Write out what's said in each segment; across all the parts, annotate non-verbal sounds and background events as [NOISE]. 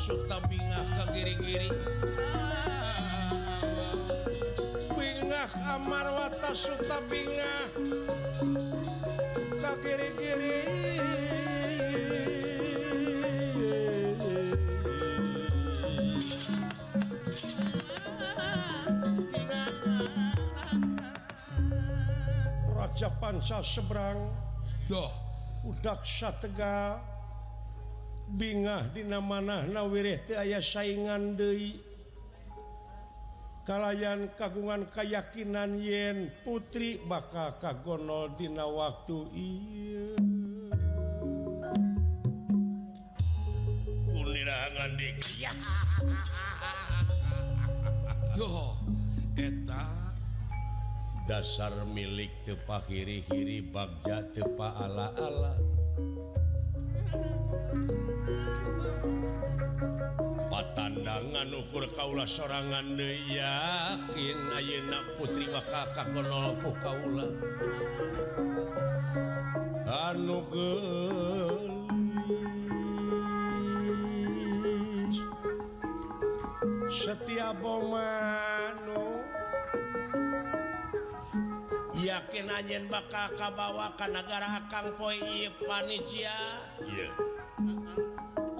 Amarwata Suta bingah ke giri-giri bingah Amarwata Suta bingah ke giri-giri Raja Panca seberang. Duh. udaksa Tegal bingah di mana teu aya saingan deui. Kalayan kagungan keyakinan yen putri bakal kagonodina waktu ieu. Kulirangan [LAUGHS] eta dasar milik tepa hiri-hiri bagja tepa ala-ala. ukur Kaula sorangan yakin Ayeuna putri bakal maka ku Kaula anu setiap bomanu yakin anjen bakal kabawa ka negara Kang Poi Panitia yeah.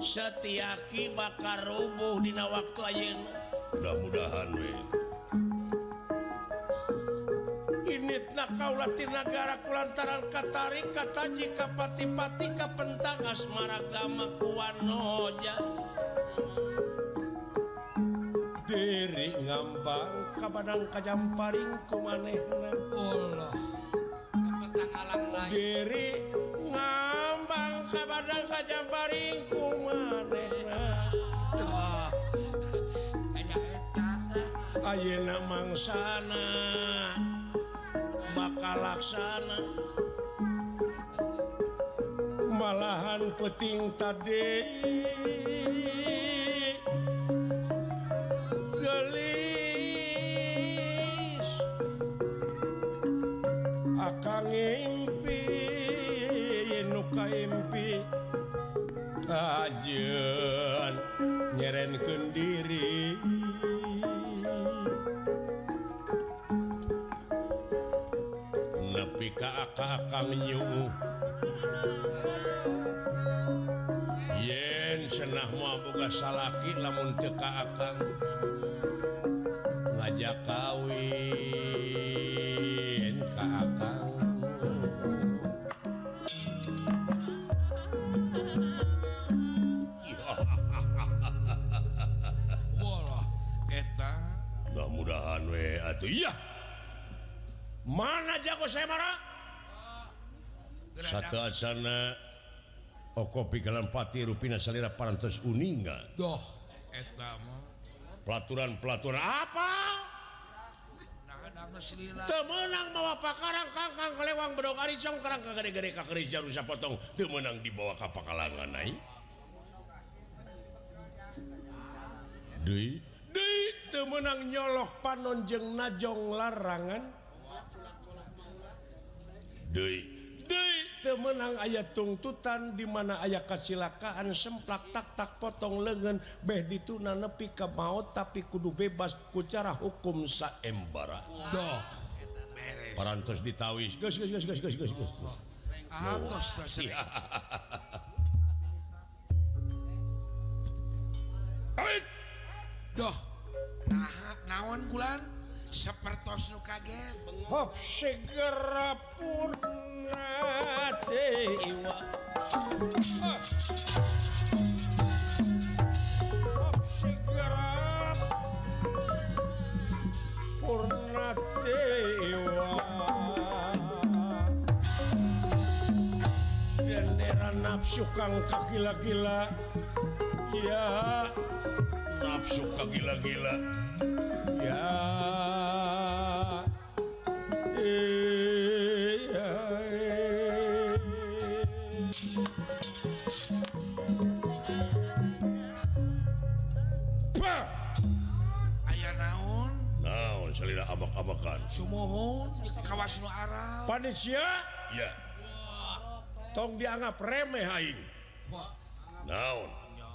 setiaki bakar rubuh Dina waktu ayeuna. mudah-mudahan we. Initna kaula ti nagara kulantaran katarik kataji Kapatipati Kapentang asmaragama kuanonya diri ngambang Kabadang Kajamparing kumaneh diri ngambang sabadang kajang paring kumarehna Ayeuna mangsana bakal laksana malahan peting tadi. Gelis. Akan ngimpi ajeun nyerenkeun diri nepi ka akang kakakyu yen senah boga salaki lamun teu ka akang ngajak kawin. iya. Mana jago saya marah satu asana Okopi Galan Pati Rupina Salira Parantos Uninga. Doh etama Pelaturan-pelaturan apa? Temenang mawa pakarang kangkang kelewang bedok aricong karang kagede-gede kakeris jarum sapotong. Temenang dibawa ka pakalangan naik Deui temenang nyolok panon jeng najong larangan. Menang ayat tuntutan dimana aya kasilakaan semplak taktak potong lengan. Beh dituna nepi ke maut tapi kudu bebas kucara hukum saembara doh parantos ditawis. bodoh nah naon bulan sepertos nu kaget. Hop segera purna dewa hop segera purna dewa bendera nafsu kang kagila-gila ya. nafsu kagila-gila ya. Abak-abakan Sumohon kawas nu arah Panitia? Ya. Tong dianggap remeh aing. Naon? Ya,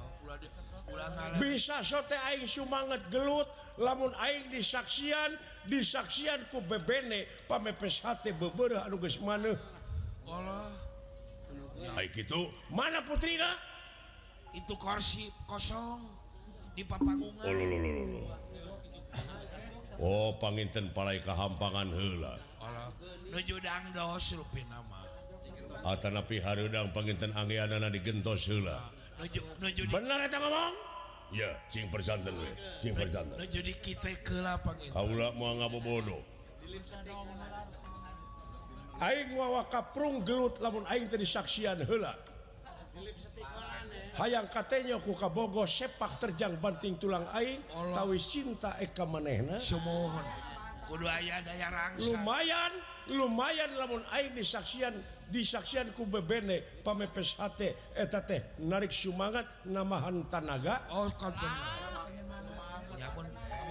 bisa sote Aing sumanget gelut lamun Aing disaksian disaksian ku bebene pamepes hati beberapa anuges mana itu. Mana putrina? Itu kursi kosong di papangungan. Oh, lo, lo, lo. oh panginten palai kehampangan hela nuju dangdos rupina mah. Atanapi harudang panginten angianana digentos hela bener eta ngomong ya cing persanten we cing persanten jadi kita ke lapang itu. Allah mau ngapa bodoh. Aing wawa kaprung gelut lamun aing tadi saksian hela hayang katanya ku kabogo sepak terjang banting tulang aing tawis cinta eka manehna. Semohon. Kudu aya daya rangsang lumayan lumayan lamun aing disaksian disaksian ku bebene pamepes hate eta teh narik sumangat namahan tanaga. Oh kantor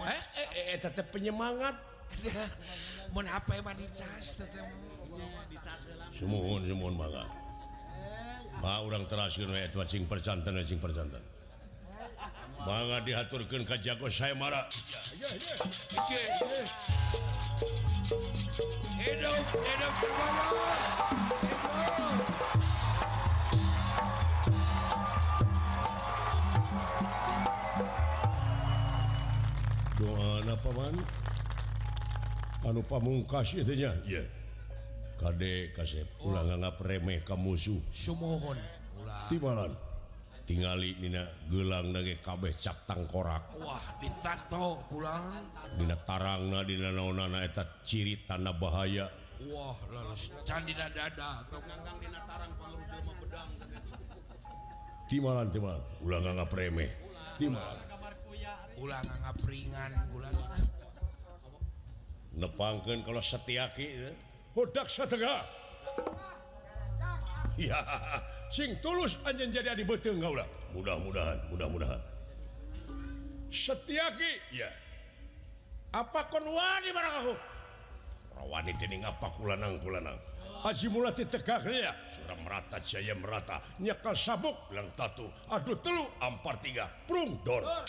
eh, eh, eh eta teh penyemangat. [LAUGHS] Mun HP mah dicas teh sumuhun sumuhun mangga. Ma urang teraskeun we eta sing persanten sing persanten Mangga dihaturkeun Ka Jago saya marah. Hidup hidup doa Paman anu pamungkas itunya ya? Yeah. Kadek kasep ulang oh. remeh ka musuh semohon tibalan tingali Nina gelang nage kabeh cap tangkorak. Wah ditato pulang Dina tarang na Dina naonana eta ciri tanda bahaya. Wah leles candina dada. Atau nganggang dina tarang pangaruh pedang Timalan timal ulah nganggap remeh Timal ulah nganggap ringan ulah nepangkeun kalau setiaki eh. hodak satega [LAUGHS] ya sing tulus anjeun jadi di beteng kaulah mudah-mudahan mudah-mudahan. Setiaki ya. Apa kon wani barang aku? Rawani dening apa kulanang kulanang. Haji mulati tegak ya. Surah merata jaya merata. Nyekal sabuk bilang tatu. Aduh telu ampar tiga. Prung dor, dor.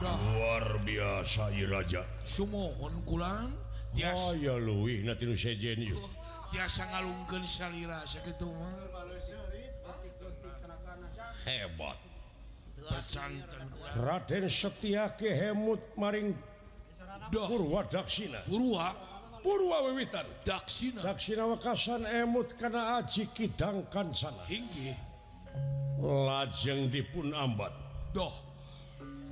luar biasa Iraja Sumohon kurang biasa oh, oh, ngalungkeun salira segitu hebat. Raden setia Hemut maring Purwa Daksina. Purwa. Purwa Wiwitan. Daksina. Daksina Wakasan emut kana aji kidangkan sana. Hinggi Lajeng dipun ambat. Doh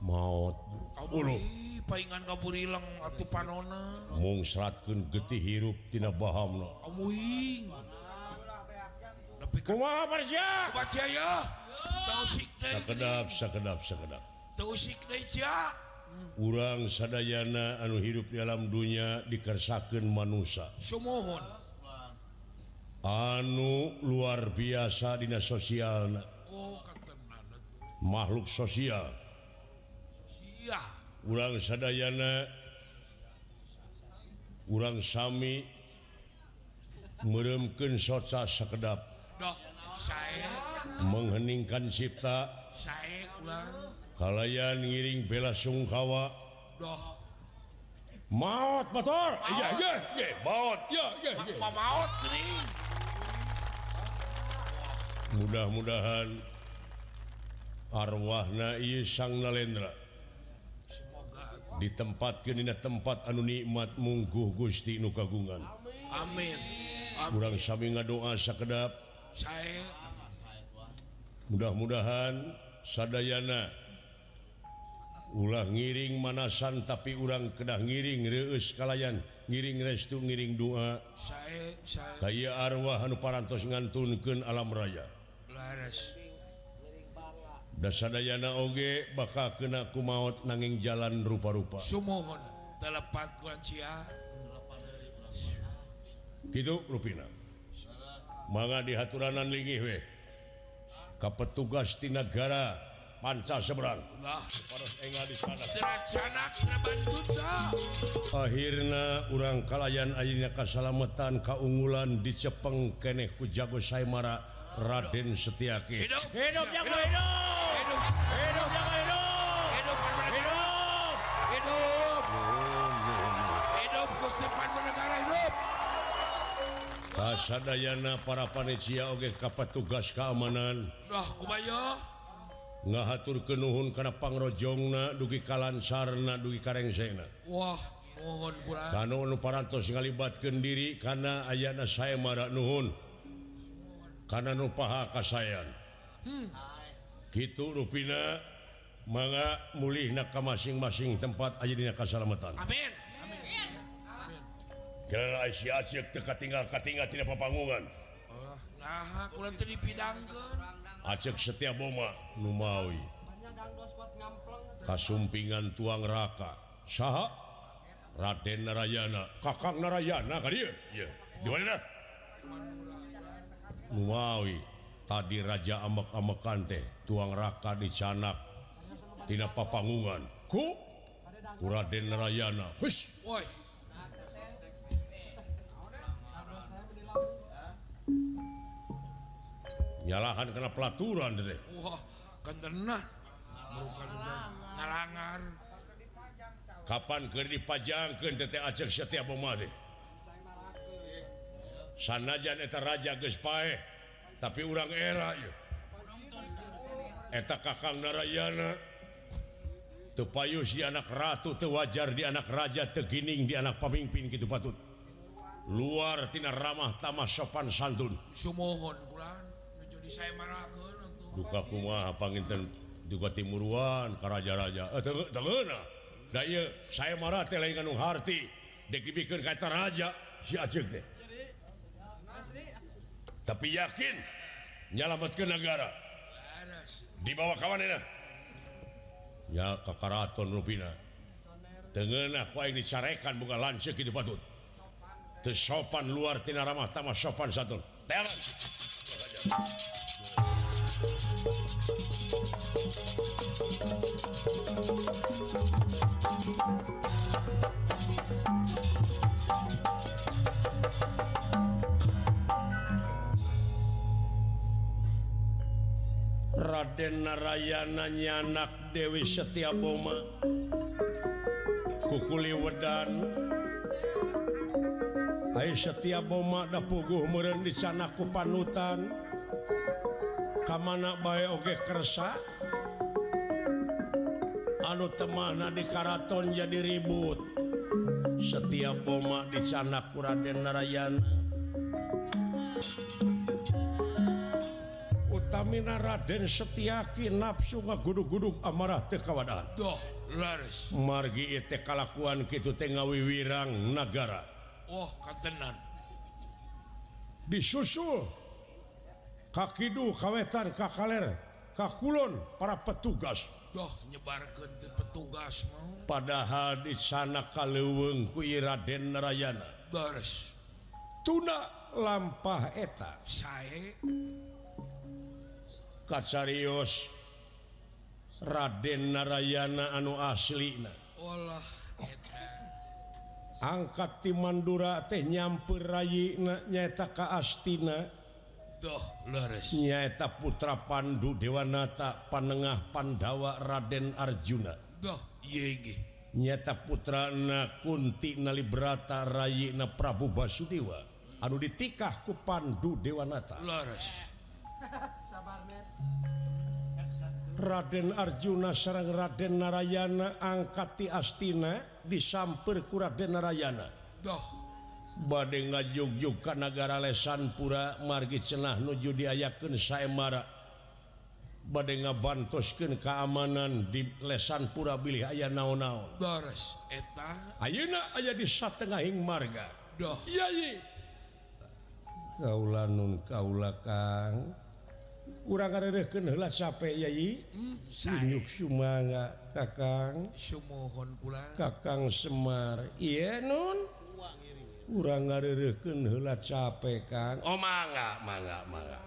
maut palingan paingan ilang atuh panona. Mung seratkeun getih hirup tina bahamna amuing tapi kumaha parsia baca ya. Tahu sik deui sakedap sakedap sakedap. Tahu sik deui cia urang sadayana anu hidup di alam dunia dikersakeun manusia sumohon. anu luar biasa dina sosial oh, makhluk sosial. Urang Sadayana. Urang Sami meremkeun soca sekedap Dok, saya mengheningkan cipta saya kalayan ngiring bela Sungkawa. Doh maut motor. Mudah-mudahan arwahna Sang Nalendra di tempat dina tempat anu nikmat mungguh Gusti Nu kagungan. Amin. Kurang samping doa sekedap saya mudah-mudahan Sadayana ulah ngiring manasan tapi urang kedah ngiring reuskalayan ngiring restu ngiring doa saya arwah anu parantos ngantunkeun alam raya. Laras. Dasadayana oge bakal kena ku maut nanging jalan rupa-rupa. Sumohon telepat kuancia gitu rupina. Manga dihaturanan lingi we. Ka petugas di negara panca seberang nah, akhirnya urang kalayan airnya Kasalamatan keunggulan di Jepeng Kenehku jago Saimara Raden Setiaki. Hidup, hidup, hidup, hidup. Hidup. Kasadayana para panitia oge ka petugas keamanan. Dah kumaya. ngahatur kenuhun karena pangrojongna dugi kalansarna dugi kareng sena Wah mohon kurang. Parantos ngalibatkeun diri karena ayana saya marah nuhun. Karena nupaha kasayan. Hmm. gitu rupina manga mulih naka masing-masing tempat aja dina keselamatan amin. Generasi asyik teka tinggal katinggal tidak papangungan. Allah nah aku lantai dipidangkan acek setiap boma Numawi kasumpingan tuang raka. Saha? Raden Narayana. Kakak Narayana Numawi tadi Raja amak-amakan teh tuang raka dicanak Tina papangungan. Ku? Raden Narayana. Hush, nyalahan kena pelaturan deh Kapan ke dipajang ke setiap sanajaneta Raja Gespae tapi urang era eta Kakang Narayana tepayu si anak ratu teu wajar di anak raja tegining di anak pemimpin gitu patut. Luar tina ramah tamah sopan santun. Sumohon kulan jadi saya marakeun duka kumaha panginten duka timuruan ka raja-raja eh teu tegeuna da ieu saya marah teh lain anu harti. Dek dibikeun ka raja. Si Aceh teh. Tapi yakin nyalametkeun negara. Laras dibawa ka manehna ya ka karaton rupina. Tengeunah ku aing dicarekan bukan lanceuk kitu patut. Teu sopan luar tina ramah tamah sopan santun Raden Narayana nyanak Dewi Setia Boma. Kukuli wedan. Hai Setia Boma da puguh meureun di sana ku panutan. Kamana bae oge kersa? anu temana di Karaton jadi ribut. Setiap boma di sana Raden Narayana Utamina Raden Setiaki nafsu ngagudug-gudug amarah tekawadaan Duh, laris. Margi itu kalakuan kitu tengawi wirang negara Oh, katenan. Disusul Kakidu kawetan kakaler Kakulon para petugas. doh menyebarkan petugas mau padahal di sana kalauweng kui Raden Narayana Gars tuna lampah eta. Saya kacarios Raden Narayana anu aslina olah eta. Angkat ti Mandura teh nyamper rayina nyata ka Astina. nyaeta putra Pandu Dewanata Panengah Pandawa Raden Arjuna. Nyata putra na Kunti Nalibrata Rayi na Prabu Basudewa. Anu ditikah ku Pandu Dewanata Raden Arjuna sarang Raden Narayana angkati Astina disamper ku Raden Narayana. Duh. bad ngajugju ke negara lesan pura margi cenah nuju diayaken saemara. Bad ngabantoskeun keamanan di lesan pura bilih aya naon-naon. Ayeuna aya di satengahing marga. Kaula nun kaula Kang. Kurang heula capek Yayi hmm, Sumanga Kakang. Sumohon kula Kakang Semar. Iya nun. kurang ngareken heula capek Kang. Oh mangga mangga mangga.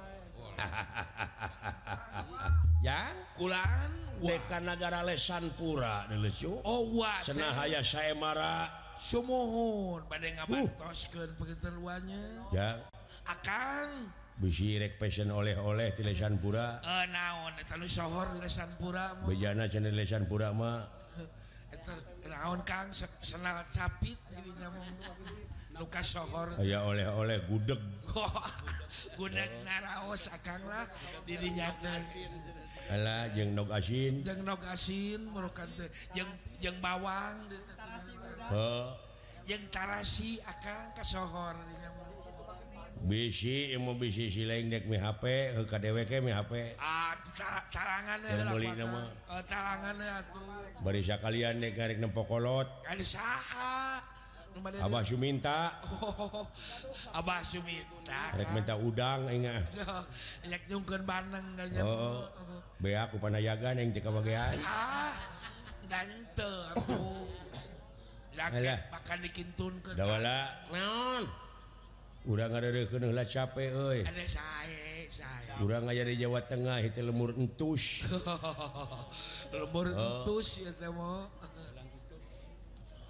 [LAUGHS] Yang kulan Deka negara lesan pura dilecu Oh wa senahaya saya marah sumuhun pada ngabantoskeun uh. begitu ya. Akan bisi rek passion oleh-oleh di lesan pura eh uh, naon eta lu sohor di lesan pura bejana cenah lesan pura mah. Eta naon Kang? Senal capit dirinya Lukasohor aya oleh-oleh gudeg. [LAUGHS] Gudeg naraos dinya teh ala jeung nog asin. Jeung nog asin merukan teh. Jeung jeung bawang. Heuh jeung tarasi akang ka sohor bisi ilmu bisi sileng dek mi HP ka dewek mi HP ah tarangan teh beli nama. Eh, tarangan ya tuh barisa kalian dek karek nempokolot. Kali saha. Abah Suminta oh, [LAUGHS] Abah Suminta Rek minta udang ingat. [LAUGHS] Rek nyungkeun baneng gak oh, oh, Bea ku panayagan yang cek bagian Ah dan teru Laki makan dikintunkeun. Da Dawala. Naon? Urang nggak heula capek, euy. Ada sae, sae. Urang aya di Jawa Tengah, itu lemur entus. [LAUGHS] lemur oh. entus ya temo.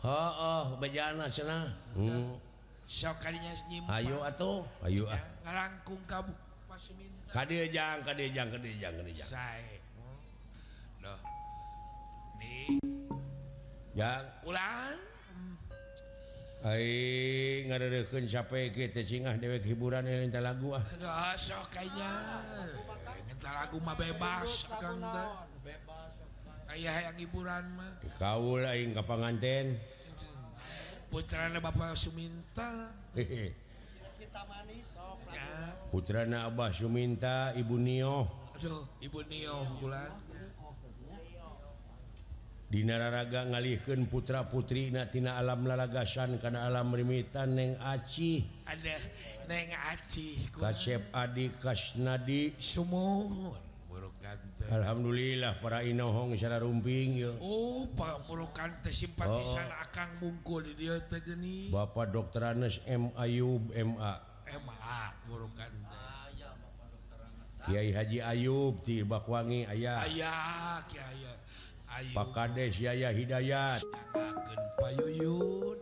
Oh, oh bejana cenah. Hmm. Sok kadinya nyimpan. Ayo atuh, ayo ah. Ngalangkung ka pasuminta. Kadieu jang, kadieu jang, kadieu jang, kadieu jang. Sae. Duh. Nih. Jang. Ulan. Ai ngareureukkeun sape kieu teh singah dewek hiburan eta lagu ah. Aduh, sok kayaknya. Eta lagu mah bebas, Kang. Bebas. ayah yang hiburan mah. Kau ka panganten. putrana Bapak Suminta. Manis [LAUGHS] putrana Abah Suminta Ibu Nio Ibu Nio bulan. Dinararaga ngalihkan putra-putri Natina alam lalagasan karena alam rimitan neng Aci ada neng Aci Kasep Adi Kasnadi. Semua Alhamdulillah para inohong secara rumping ya. Oh Pak Murukan teh simpatisan oh. akan mungkul di dia teh geni. Bapak Dr. Anes M Ayub MA. MA Murukan teh. Ah, ya Bapak Dokter Anes. Kiai Haji Ayub di Bakwangi ayah. Ayah Kiai Ayub. Pak Kades Yaya Hidayat. Sangakeun payuyun.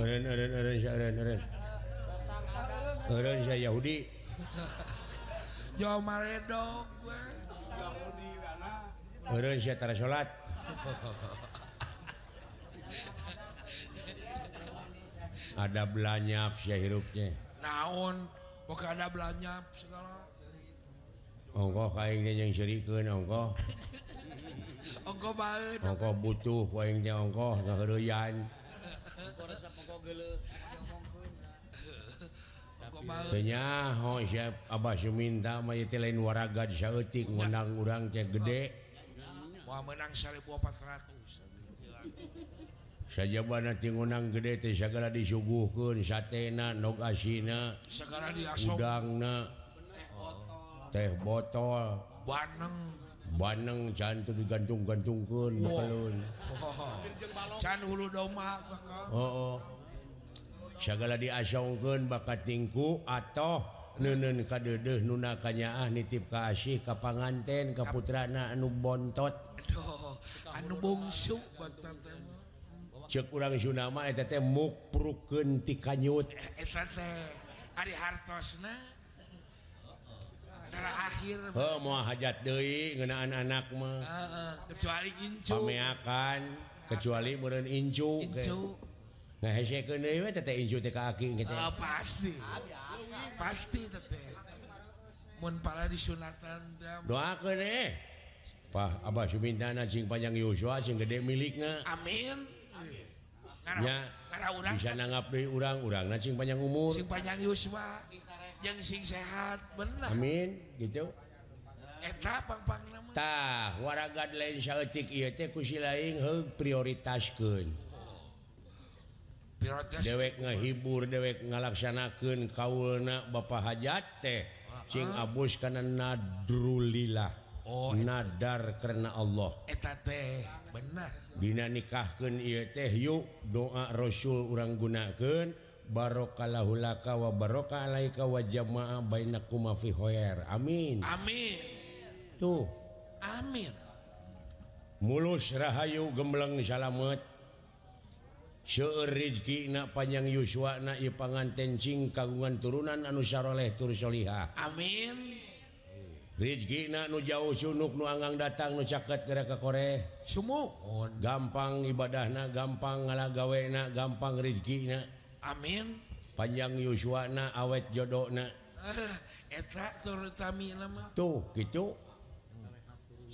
Eren eren eren eren eren. saya Yahudi. [LAUGHS] Salat [LAUGHS] ada belanyap saya hirupnya. Naon? Pokok ada belanyap segala. Ongko kaingnya yang serikeun ongko [LAUGHS] ongko baeun ongko butuh kaingnya ongko ngaheureuyan ongko resep ongko geuleuh penyaho Abah Suminta mah itu lain waraga sautik menang urang teh gede. Wah menang 1400 saja ngundang gede teh segala disuguhkeun satena nog asina segala diasudang teh botol. Baneng. Baneng can digantung-gantungkeun bekelun. Oh. can hulu domba teh oh. oh. segala diasongkeun bakat tingku atau nenen kadedeh nuna kanyaah nitip kasih ka panganten ka putrana anu bontot. Aduh, anu bongsu cek urang Sunama eta teh mukprukeun ti kanyut. Eh, eta teh ari hartosna. Terakhir heuh moal hajat deui ngeunaan anak mah. Kecuali incu. Pameakan kecuali meureun incu. Incu. Nah, eh, kaki Ah, pasti. Pasti disunatan doa eh. Pak Abah Sumintana cing panjang Yosua cing gede miliknya amin ya bisa nanggap deui orang-orang cing panjang umur. Cing panjang Yosua. Yang sing sehat benar amin gitu. Eh, Eta pang-pang nama tah waragad lain saeutik ieu teh ku lain heug prioritaskeun. dewek ngehibur dewek ngalaksanakan kaulna Bapak hajat teh. Ah, ah. Cing Abus karena nadrulillah Oh nadar karena Allah. eta teh benar. Dina nikahkan teh yuk doa Rasul orang gunakan Barokahulaka wabarokalaika fi khair amin. Amin. Tuh. Amin. Mulus Rahayu gembleng salamet. Rizki panjang Yuswana pangantencing kagungan turunan anu syaroleh tur tursholihah Amin. Rizki nu jauh sunuk nuangang datang nu caket ke ke koreh sumuhun gampang ibadahna gampang ngala gawenak gampang Rizki Amin. Panjang Yuswana awet jodona ah, tuh gitu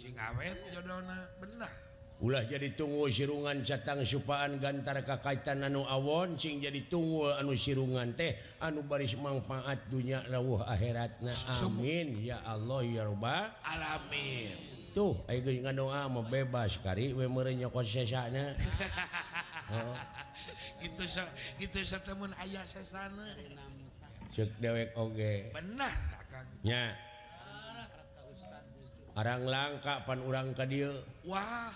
sing awet jodona benar. ulah jadi tunggu sirungan catang supaan gantar kakaitan anu awon sing jadi tunggu anu sirungan teh anu baris manfaat dunya lawuh akhirat na amin. Ya Allah ya robbal alamin. Tuh ayo nggak doa mau bebas kari we merenya nyokot sesana [LAUGHS] oh. gitu sa gitu sa temen ayah sesana. Cek dewek oge. Benar kang ya arang langka pan urang ka dieu. wah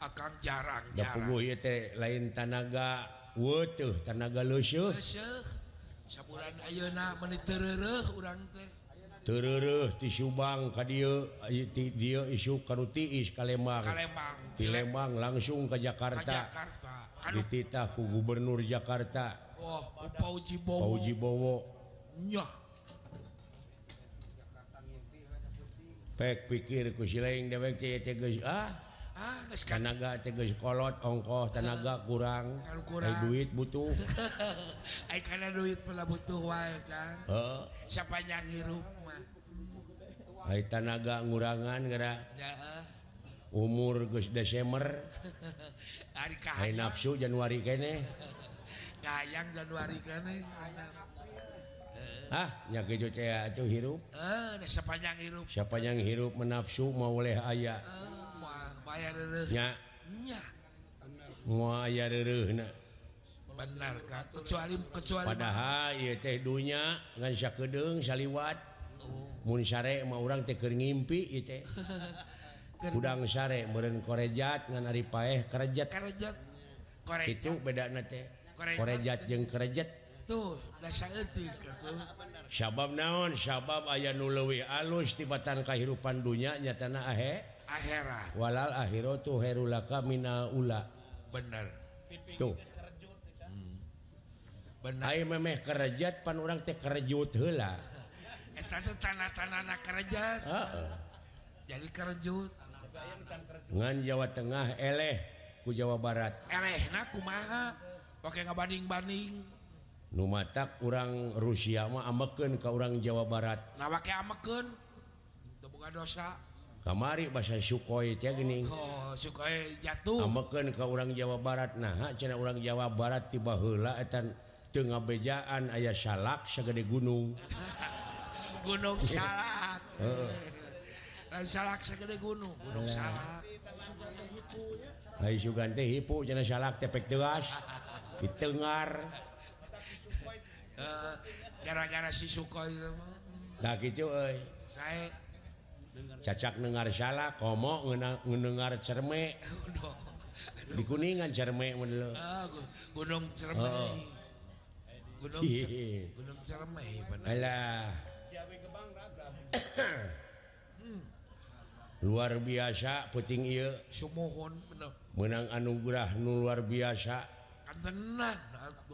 akang jarang, da jarang. teh lain tanaga wutuh tanaga lusuh sabulan ayeuna menit terereh urang teh. Terereh ti Subang ka dieu ti dieu isu karuti is Kalembang Kalembang ti Lembang langsung ke Jakarta. Ka Jakarta. Dititah ku gubernur Jakarta. Oh, Wah Pauji Bowo. Pauji Bowo. Nya. Pek pikir ku si lain dewek teh geus ah Ah, tanaga tegeskolot ongkoh tanaga kurang kurang duit butuh [LAUGHS] karena duit pula butuh wae kan uh. sapanjang hirup mah Hai tanaga ngurangan gara ya, uh. umur Gus Desember [LAUGHS] hari kahayang nafsu Januari kene [LAUGHS] kahayang Januari kene Ah, ya kejo cea itu hirup. Eh, uh, sepanjang hirup. Sepanjang hirup menafsu mau oleh ayah. Uh. benar kecuali kecuali padahal teh dunya ngan kedeng saliwat. Mun sare mah orang teh keur ngimpi ieu teh. [LAUGHS] Kudang sare meureun korejat ngan ari paeh kerejat. Karejat korejat. Itu bedana teh. Korejat. Jeung kerejat. Tuh da saeutik tuh? Sabab naon? Sabab aya nu leuwih alus tibatan kahirupan dunya nyatana ahe. akhirat walal akhiratu herulaka minal ula. Bener. Tuh mm. bener. Memeh kerajat pan orang teh kerajut hela tanah-tanah kerajat ah. jadi kerajut ngan Jawa Tengah eleh ku Jawa Barat. Elehna kumaha? Pakai ngabanding-banding Nu matak orang Rusia mah ameken ke orang Jawa Barat. Nah pakai ameken udah buka dosa. kamari bahasa Sukoi geuning. oh, jatuh. Ke urang Jawa Barat. Nah urang Jawa Barat tiba helatan Tengah bejaan ayah salak segede [LAUGHS] [LAUGHS] gunung. Gunung salak. Salak segede gunung gunung salak. Hai Sugante hipu cina salak tepek tegas Ditengar. [LAUGHS] Eh, gara-gara si Sukoi Nah gitu euy. saya cacak dengar salah komo mendengar cerme. Di kuningan cerme ah, gu gunung cerme. Oh. gunung, cer gunung cerme Alah. Hmm. luar biasa puting ieu. Sumuhun, menang anugerah nu luar biasa. Antenan,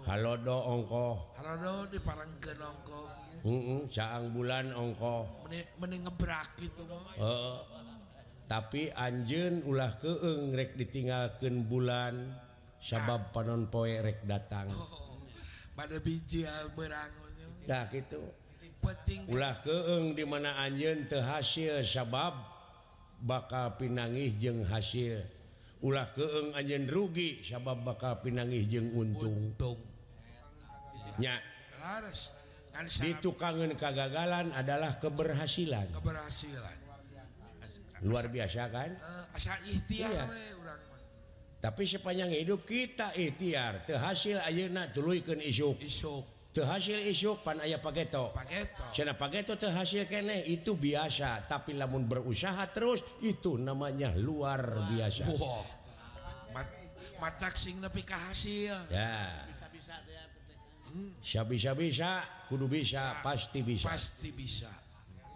Halodo ongkoh. Halodo di ongkoh. ongko saang bulan ongko mengebrak gitu uh, tapi anjeun ulah kengrek ditinggalkan bulan sabab ah. panon poe rek datang. Oh, pada biji ah, berangdah gitu. Peting. ulah keg dimana teu terhasil sabab bakal pinangih jeng hasil. Ulah keeng Anjen rugi sabab bakal pinangih jeng untung. Untungnya harus ditukangan kegagalan adalah keberhasilan. Keberhasilan. Luar biasa kan? Eh, asal ikhtiar iya. tapi sepanjang hidup kita ikhtiar terhasil ayeuna tuluikeun isuk. Isuk. Terhasil isuk pan aya pageto. Pageto. Cenah pageto terhasil keneh itu biasa. Tapi lamun berusaha terus itu namanya luar biasa. Wow. Mat, matak sing nepi ka hasil. Ya. Sy bisa bisa kudu bisa. pasti bisa. Pasti bisa.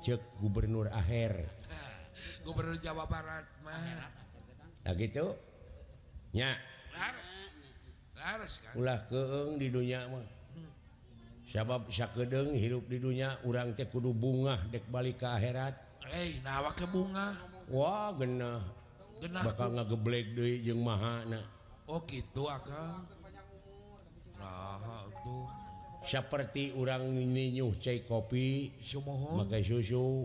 Cek Gubernur akhir. Eh, gubernur Jawa Barat mah. Nah gitu nya. Laras. Laras kan? Ulah keeng di dunia mah. Sabab sakedeng hirup di dunia urang teh kudu bunga dek balik ke akhirat. Eh nawa ke bunga? Wah genah. Genah bakal ngageblek deui jeung mahana oh gitu akang. Nah seperti orang ininyuh cai kopi Sumohon. pakai susu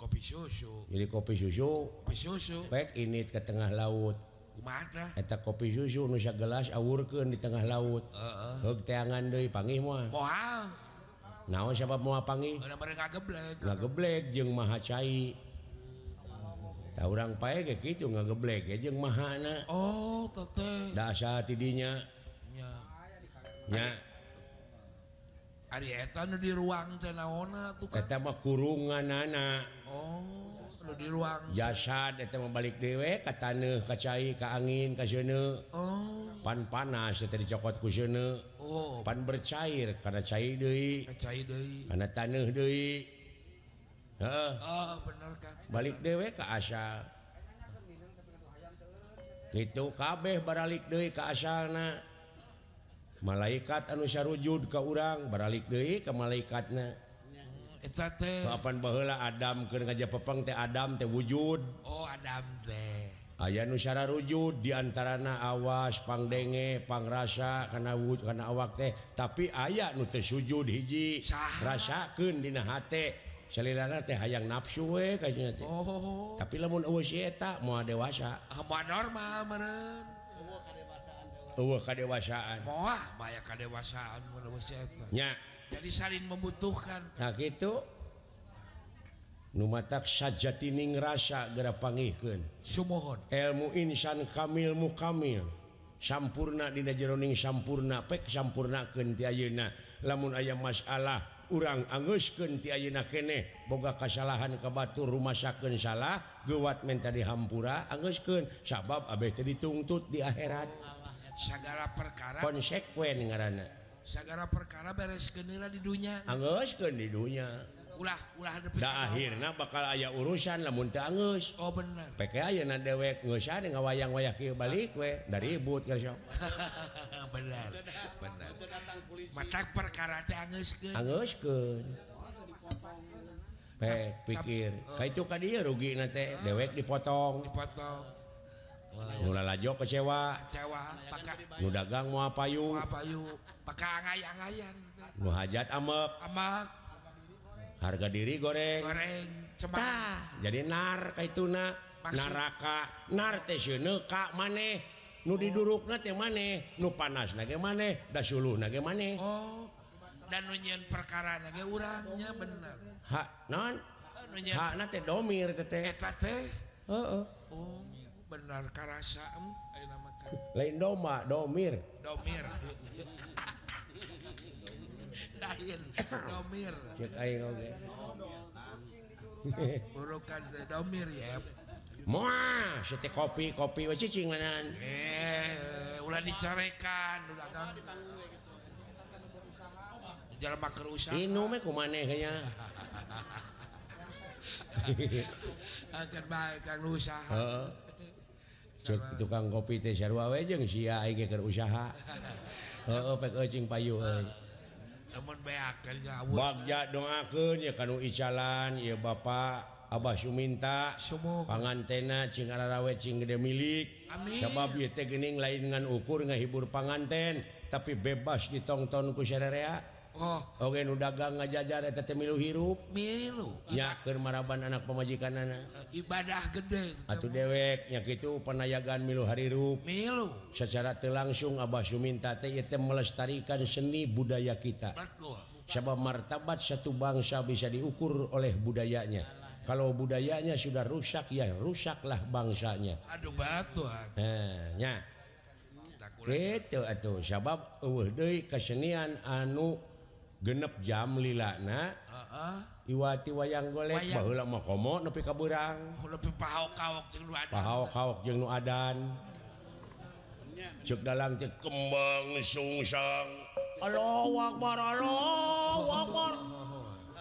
kopi susu jadi kopi susu kopi susu pek ini ke tengah laut Kumaha Eta kopi susu nu gelas awurkeun di tengah laut. Heeh. Uh -uh. teangan deui pangih moal. Moal. Naon sabab moal pangih? Udah mereka geblek. Ngageblek jeung maha cai. Tah urang pae ge kitu ngageblek ge jeung mahana. Oh, teteh. Da asa tidinya. Nya. Nya. Ari eta di ruang teh tenaona tuh kurungan anak Oh nu di ruang jasad eta mah balik dewe ka taneuh, ka cai, ka angin ka seuneu. oh. pan panas eta dicokot ku seuneu. oh. pan bercair karena cair Kana karena deui. Heeh. oh, balik dewe ke asal Kitu kabeh baralik deui ke asalna malaikat anu sarujud ke urang baralik De ke malaikatnya kapan baheula Adam ke ngajak pepeng teh Adam teh wujud. Oh Adam teh. Aya Nusara rujud diantarana awas pangdenge pangrasa karena wujud karena awak teh. Tapi aya nu teu sujud hiji rasaken salilana teh hayang nafsu we, oh. tapi lamun eueus si eta moal dewasa. Ah, normal menen. uh, kedewasaan eta nya jadi saling membutuhkan nah, gitu Numatak sajatining rasa gera pangihkeun. Sumohon. Ilmu insan kamil mu kamil. Sampurna dina jeroning sampurna pek sampurnakeun ti ayeuna. Lamun aya masalah urang angeuskeun ti ayeuna keneh boga kasalahan ka batur rumasakeun salah Gewat menta dihampura angeuskeun sabab abeh teh dituntut di akhirat. segala perkara konsekuen ngaranna segala perkara beres kenila di dunia anggeuskeun kan di dunia ulah ulah ada da akhirnya bakal ayah urusan lamun teu anggeus oh bener. Peke ayeuna dewek ngeusa dengan ngawayang wayang kieu balik we dari ribut ka sok [LAUGHS] bener benar matak perkara teh anggeuskeun anggeuskeun pek pikir ka itu ka dieu rugina teh ah. dewek dipotong. Dipotong. mulailah lalajo kecewa. Dagang mua payung hajat amak harga diri goreng. Goreng jadi nar kaituna naraka. Narteeka maneh. Nu diduruk maneh. Nu panas ge maneh. Da suluhna ge maneh. Oh dan nunyian perkara nage urangnya bener. Ha non? Eh, Hak na teh domir teh teh. Oh, oh. benar karasa lain doma domir domir lain domir cek aing oge [LAUGHS] burukan domir ya Moa, sete kopi, kopi, we cicing lanan. Eh, ulah dicarekan, udah kan. Jalan makan usaha. Inum me kumane kayaknya. [LAUGHS] Akan baik kang usaha. tukang kopi teh sarua we jeung sia aing ge keur usaha heeh pek eucing payu euy lamun beakeun ngawur bagja doakeun ya kanu icalan ya bapak Abah Suminta pangantena cing ararawe cing gede milik Amin. sebab ieu teh geuning lain ngan ukur ngahibur panganten tapi bebas ditonton ku sarerea Oh. Oke nu dagang ngajajar eta teh milu hirup. Milu. Nya keur maraban anak pamajikanana. Ibadah gede. Atuh dewek nya kitu panayagan milu harirup. Milu. Secara teu langsung Abah Suminta teh ieu teh melestarikan seni budaya kita. Betul. Sebab martabat satu bangsa bisa diukur oleh budayanya. Kalau budayanya sudah rusak ya rusaklah bangsanya. Aduh batu. Eh, nya. Itu atuh sebab eueuh deui kesenian anu genep jam lilana. Uh -uh. Iwati wayang golek komo nepi ka beurang. Oh, nepi pahaok kaok jeung nu Adan. Cek dalang cek kembang sungsang Allahu Akbar Allahu Akbar.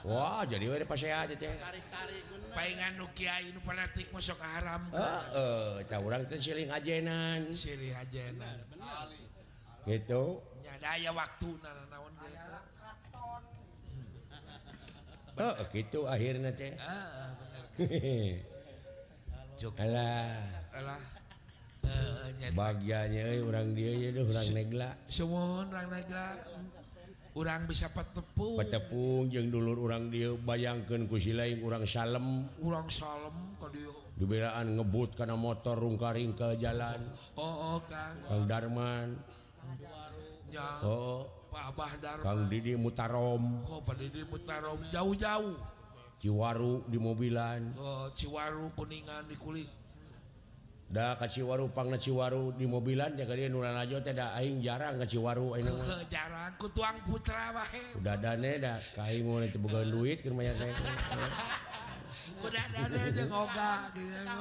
Wah jadi we teh. Tarik-tarik Paingan nu kiai nu fanatik masuk haram Heeh tah urang teh silih ajenan. Silih ajenan. Gitu. Nya daya waktu oh, gitu akhirnya teh. Ah, Alah bagiannya orang dia jadi orang negla. Semua orang negla. Orang bisa petepung. Petepung yang dulur orang dia bayangkan kusi lain orang salem. Orang salem ke dia dibelaan ngebut karena motor rungkaring ke jalan. Oh, oh kang. Kang Darman. Oh. oh. Abah Darma. Kang Didi Mutarom oh, Didi Mutarom jauh-jauh Ciwaru di mobilan oh, Ciwaru kuningan di kulit Da ka Ciwaru pangna Ciwaru di mobilan jaga dia nulan aja teh da aing jarang ka Ciwaru aing mah. [LAUGHS] jarang ku tuang putra wae. Udah dane da ka aing mau teh boga duit keur maya teh. [LAUGHS] Udah dane jeung oga gitu.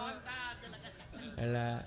Ala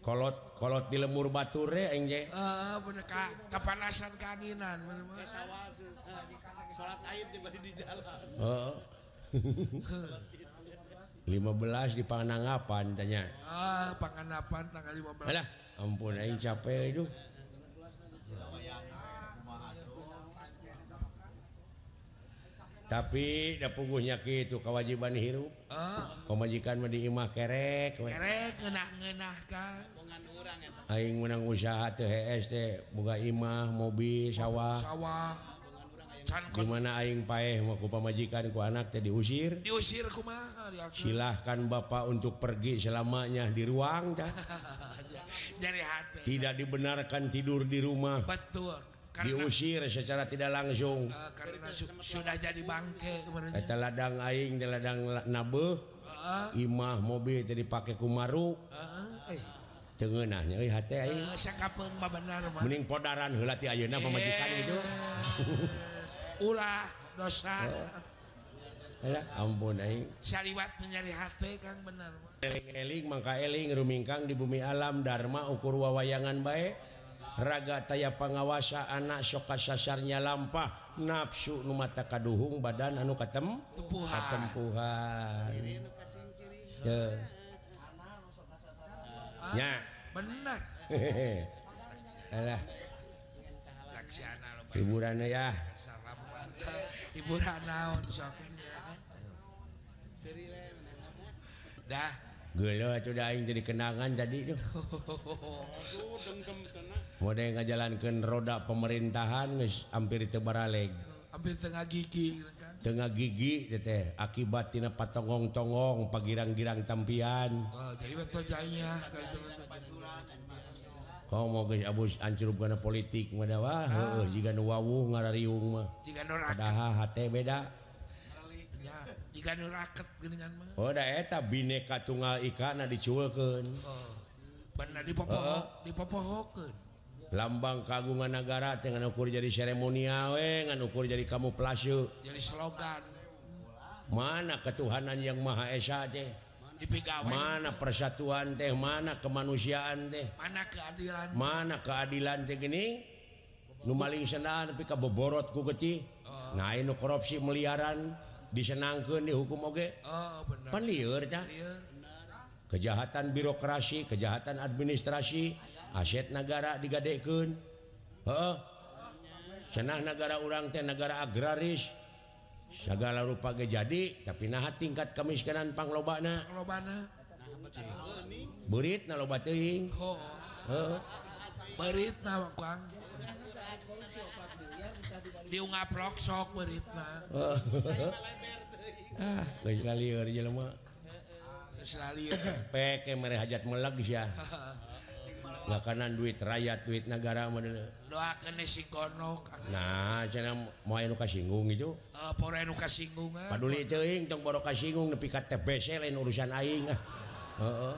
kolot kolot di lemur aing je. uh, bener ka, kepanasan keanginan bener -bener. Sawal, sholat di bari di jalan oh. 15 di Panganangapan tanya ah panganapan tanggal 15 Alah ampun aing capek itu tapi da puguhnya kitu kewajiban hirup. Oh. pemajikan mah diimah kerek we. kerek ngenah ngenah kan aing menang usaha teh hees teh boga imah mobil sawah. Sawah. Gimana aing paeh mau ku pamajikan ku anak teh diusir. Diusir kumaha silahkan bapak untuk pergi selamanya di ruang dah [LAUGHS] tidak dibenarkan tidur di rumah. Betul. diusir secara tidak langsung. Uh, karena su sudah jadi bangke kata ladang aing di ladang nabe uh, imah mobil jadi pakai kumaru uh, eh. tengenahnya euy hate aing. Uh, sakapeng benar mending podaran heula ti ayeuna pamajikan eh. gitu. [LAUGHS] Ulah dosa. Oh. Uh. Alah, ampun aing. Saliwat mencari hati kang benar eling-eling mangka eling rumingkang di bumi alam dharma ukur wawayangan bae. raga taya pangawasa anak soka sasarnya lampah nafsu nu mata kaduhung badan anu katem katempuhan. Yeah. ya. Benar [LAUGHS] alah. Hiburan ya. Hiburan naon sok. Dah. jadi kenangan jadi [LAUGHS] mode ngajalankan roda pemerintahan guys hampir tebarleg hampir Tengah gigi Tengah gigi tete akibat Tina patongong-tongong pagirang-girang tampian. Oh, Oh, mau guys abus ancurup kana politik mah wah ah. heueuh jika nu wawuh ngarariung mah. Jika nu beda. jika raket oh, eta eh, bineka tunggal ikan dicuulkan oh, oh, oh, dipopohokeun. lambang kagungan negara ngan ukur jadi seremonial dengan ukur jadi kamu jadi slogan. Mana ketuhanan yang Maha Esa teh? Mana persatuan teh? Mana kemanusiaan teh? Mana keadilan? Mana keadilan teh gini? Numaling senang tapi kaboborot ku geuti. Oh. nah ini korupsi meliaran. disenangkan dihukum Oge? Oh, kejahatan birokrasi kejahatan administrasi aset negara Heeh. Cenah negara urang teh negara agraris. Segala rupa ge jadi tapi nah tingkat kemiskinan panglobana. Berit na loba teuing. Oh. Berit na diungaplok sok beritna ah. [COUGHS] peke mere hajat meleg ya. [LAUGHS] Makanan duit rakyat duit negara model doakan si konok. Nah cenah moal anu kasinggung itu. Eh, uh, pore anu singgung eh. paduli teuing tong boro kasinggung nepi ka TBC lain urusan aing ah. heeh. Uh, uh.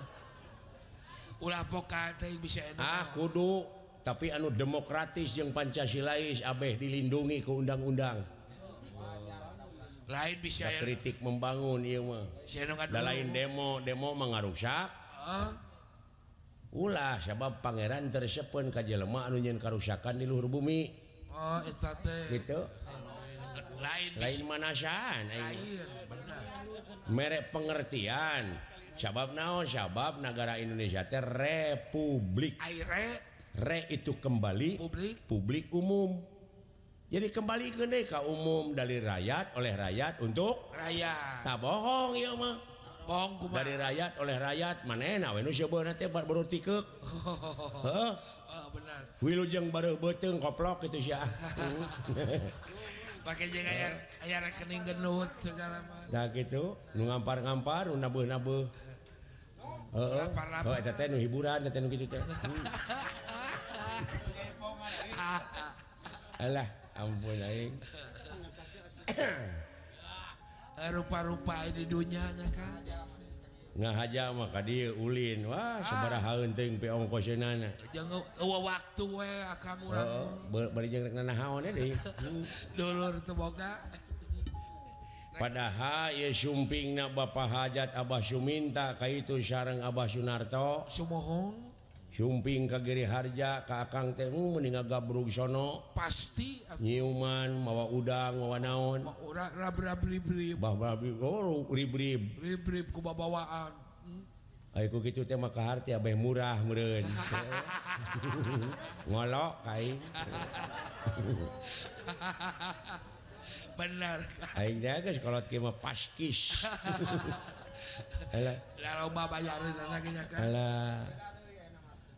ulah poka teh bisa enak ah kudu. tapi anu demokratis yang Pancasilais Abeh dilindungi ke undang-undang. Lain bisa nah, kritik membangun lain demo demo mengarusak Heeh. ulah sabab Pangeran tersepen anu anunyin kerusakan di luhur bumi. Oh, gitu. Lain lain manasaan merek pengertian. Sabab naon? Sabab negara Indonesia teh Republik. Air re itu kembali publik. publik umum. Jadi kembali ke neka umum dari rakyat oleh rakyat untuk rakyat. Tak bohong ya mah. Bohong kumah. dari rakyat oleh rakyat mana enak? Wenu coba nanti baru tikek. [LAUGHS] Oh, benar. Wilujeng baru beteng koplok itu sih [LAUGHS] [LAUGHS] pakai jeung aya aya rekening genut segala macam nah gitu nu ngampar-ngampar nu nabeuh-nabeuh. Heeh. Oh eta teh nu hiburan eta nu kitu teh. Hmm. Alah ampun aing. [COUGHS] Rupa-rupa di dunyanya kan. Nah aja maka dieu ulin Wah ah. sabaraha haun pe ongkoseunana kosenana. Jangan waktu we akang urang. Heeh. Bari jeung rek nanahaon e deui. [LAUGHS] Dulur teu boga. Padahal ieu sumpingna Bapak Hajat Abah Suminta ka itu sareng Abah Sunarto. Sumohong. Sumping kagiri harja ka Akang teh hmm, mending gabrug sono. Pasti nyiuman mawa udang mawa naon. Rabrib ribrib oh, ribrib ku babawaan hmm? Aku gitu teh mah harti abeh murah meureun. [LAUGHS] Ngolok kain [LAUGHS] benar. Aing teh geus kolot sekolah kima paskis. [LAUGHS] Alah. Lalu bayarin lagi nya kan. Alah.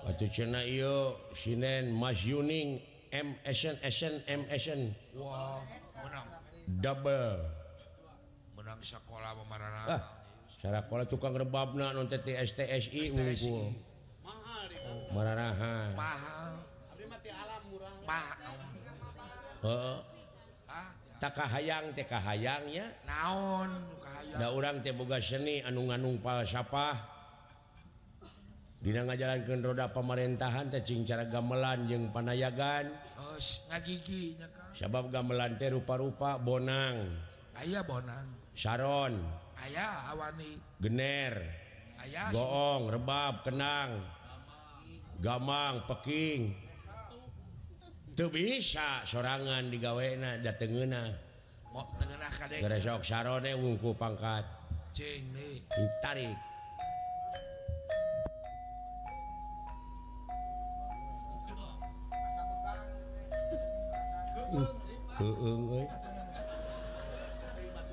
Batu cena iyo sinen Mas Yuning MSN SN MSN. Wah, menang. Double. Menang sekolah pemarana. Ah, sekolah tukang rebabna non TTS STSI unggul. Mahal di oh. Mararahan. Mahal. Abdi mati alam murah. Mahal. Heeh. Ah, takahayang teh kahayang ya. Naon kahayang? Da urang teh boga seni anu nganung palsafah. Dina ngajalankeun roda pemerintahan tecing cara gamelan jeung panayagan. Oh, ngagigi sabab gamelan teh rupa-rupa Bonang. Aya Bonang. Saron. Aya Awani. Gener. Aya Goong rebab kenang. Gamang Peking. Teu bisa sorangan digawena datengena Sharon wungku e pangkat. Cing, tarik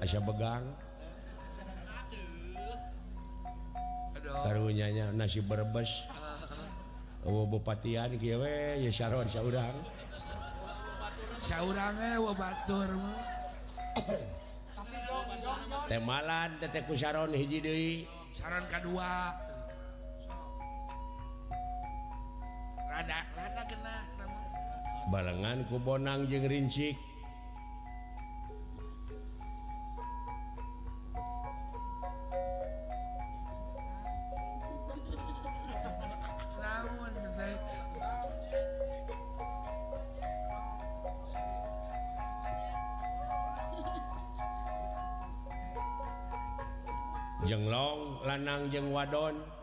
asya begang karunyanya nasi berbes. Oh, bupatian kiwe ya Sharon saurang saurang eh batur temalan teteku Sharon hiji deui saran kedua rada rada kena. balengan kubonang jeng Rincik. Jenglong lanang jeng wadon.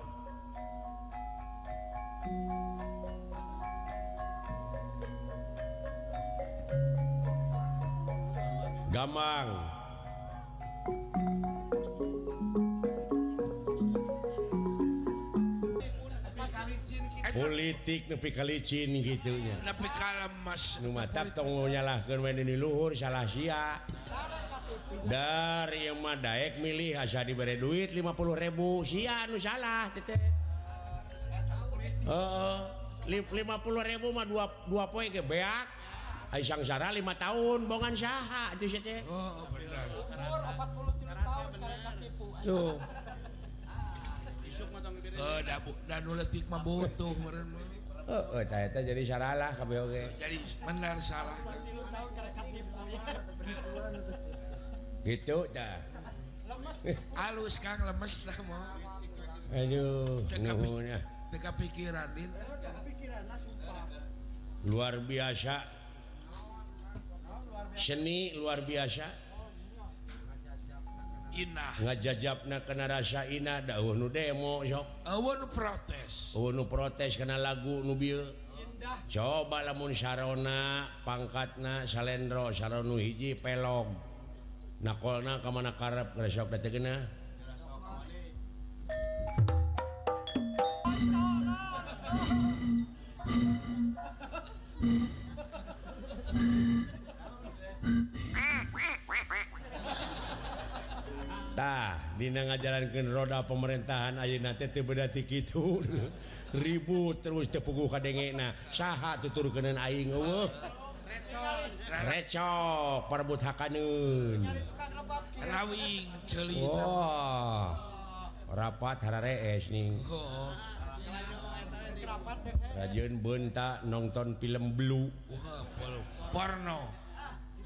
nyalahkeun kalicin di luhur salah sia. dari Daek milih asa dibere duit 50.000 sia nu salah uh, 50.000 mah dua, dua poe ke beak Aisang sangsara 5 tahun bongan saha teh sia teh. Oh, oh benar. Umur 43 tahun karena tipu. Tuh. Eh, da, da nuletik mah butuh meureun mah. Oh, oh, eta jadi saralah kabeh oge. Jadi benar salah. gitu dah. Alus Kang lemes lah mau. Aduh, nguhuna. Teka pikiran din. Luar biasa. Seni luar biasa. ngajajabna kena rasa Ina dahulu demo protes. Protes kena lagu nubil coba lamun sarona pangkatna salendro Sharonu hiji pelog. Nakolna kemana karep resok dategena Thank you. Dina ngajalankan roda pemerintahan Ayeuna teh teu beda ti kitu. [LAUGHS] Ribut terus teu puguh kadengena. Saha tuturkeun aing eueuh. Recok, perebut hakaneun. Rawing ceuli. Wah. Oh, rapat hararees nih. Rajeun beunta nonton film blue. Porno.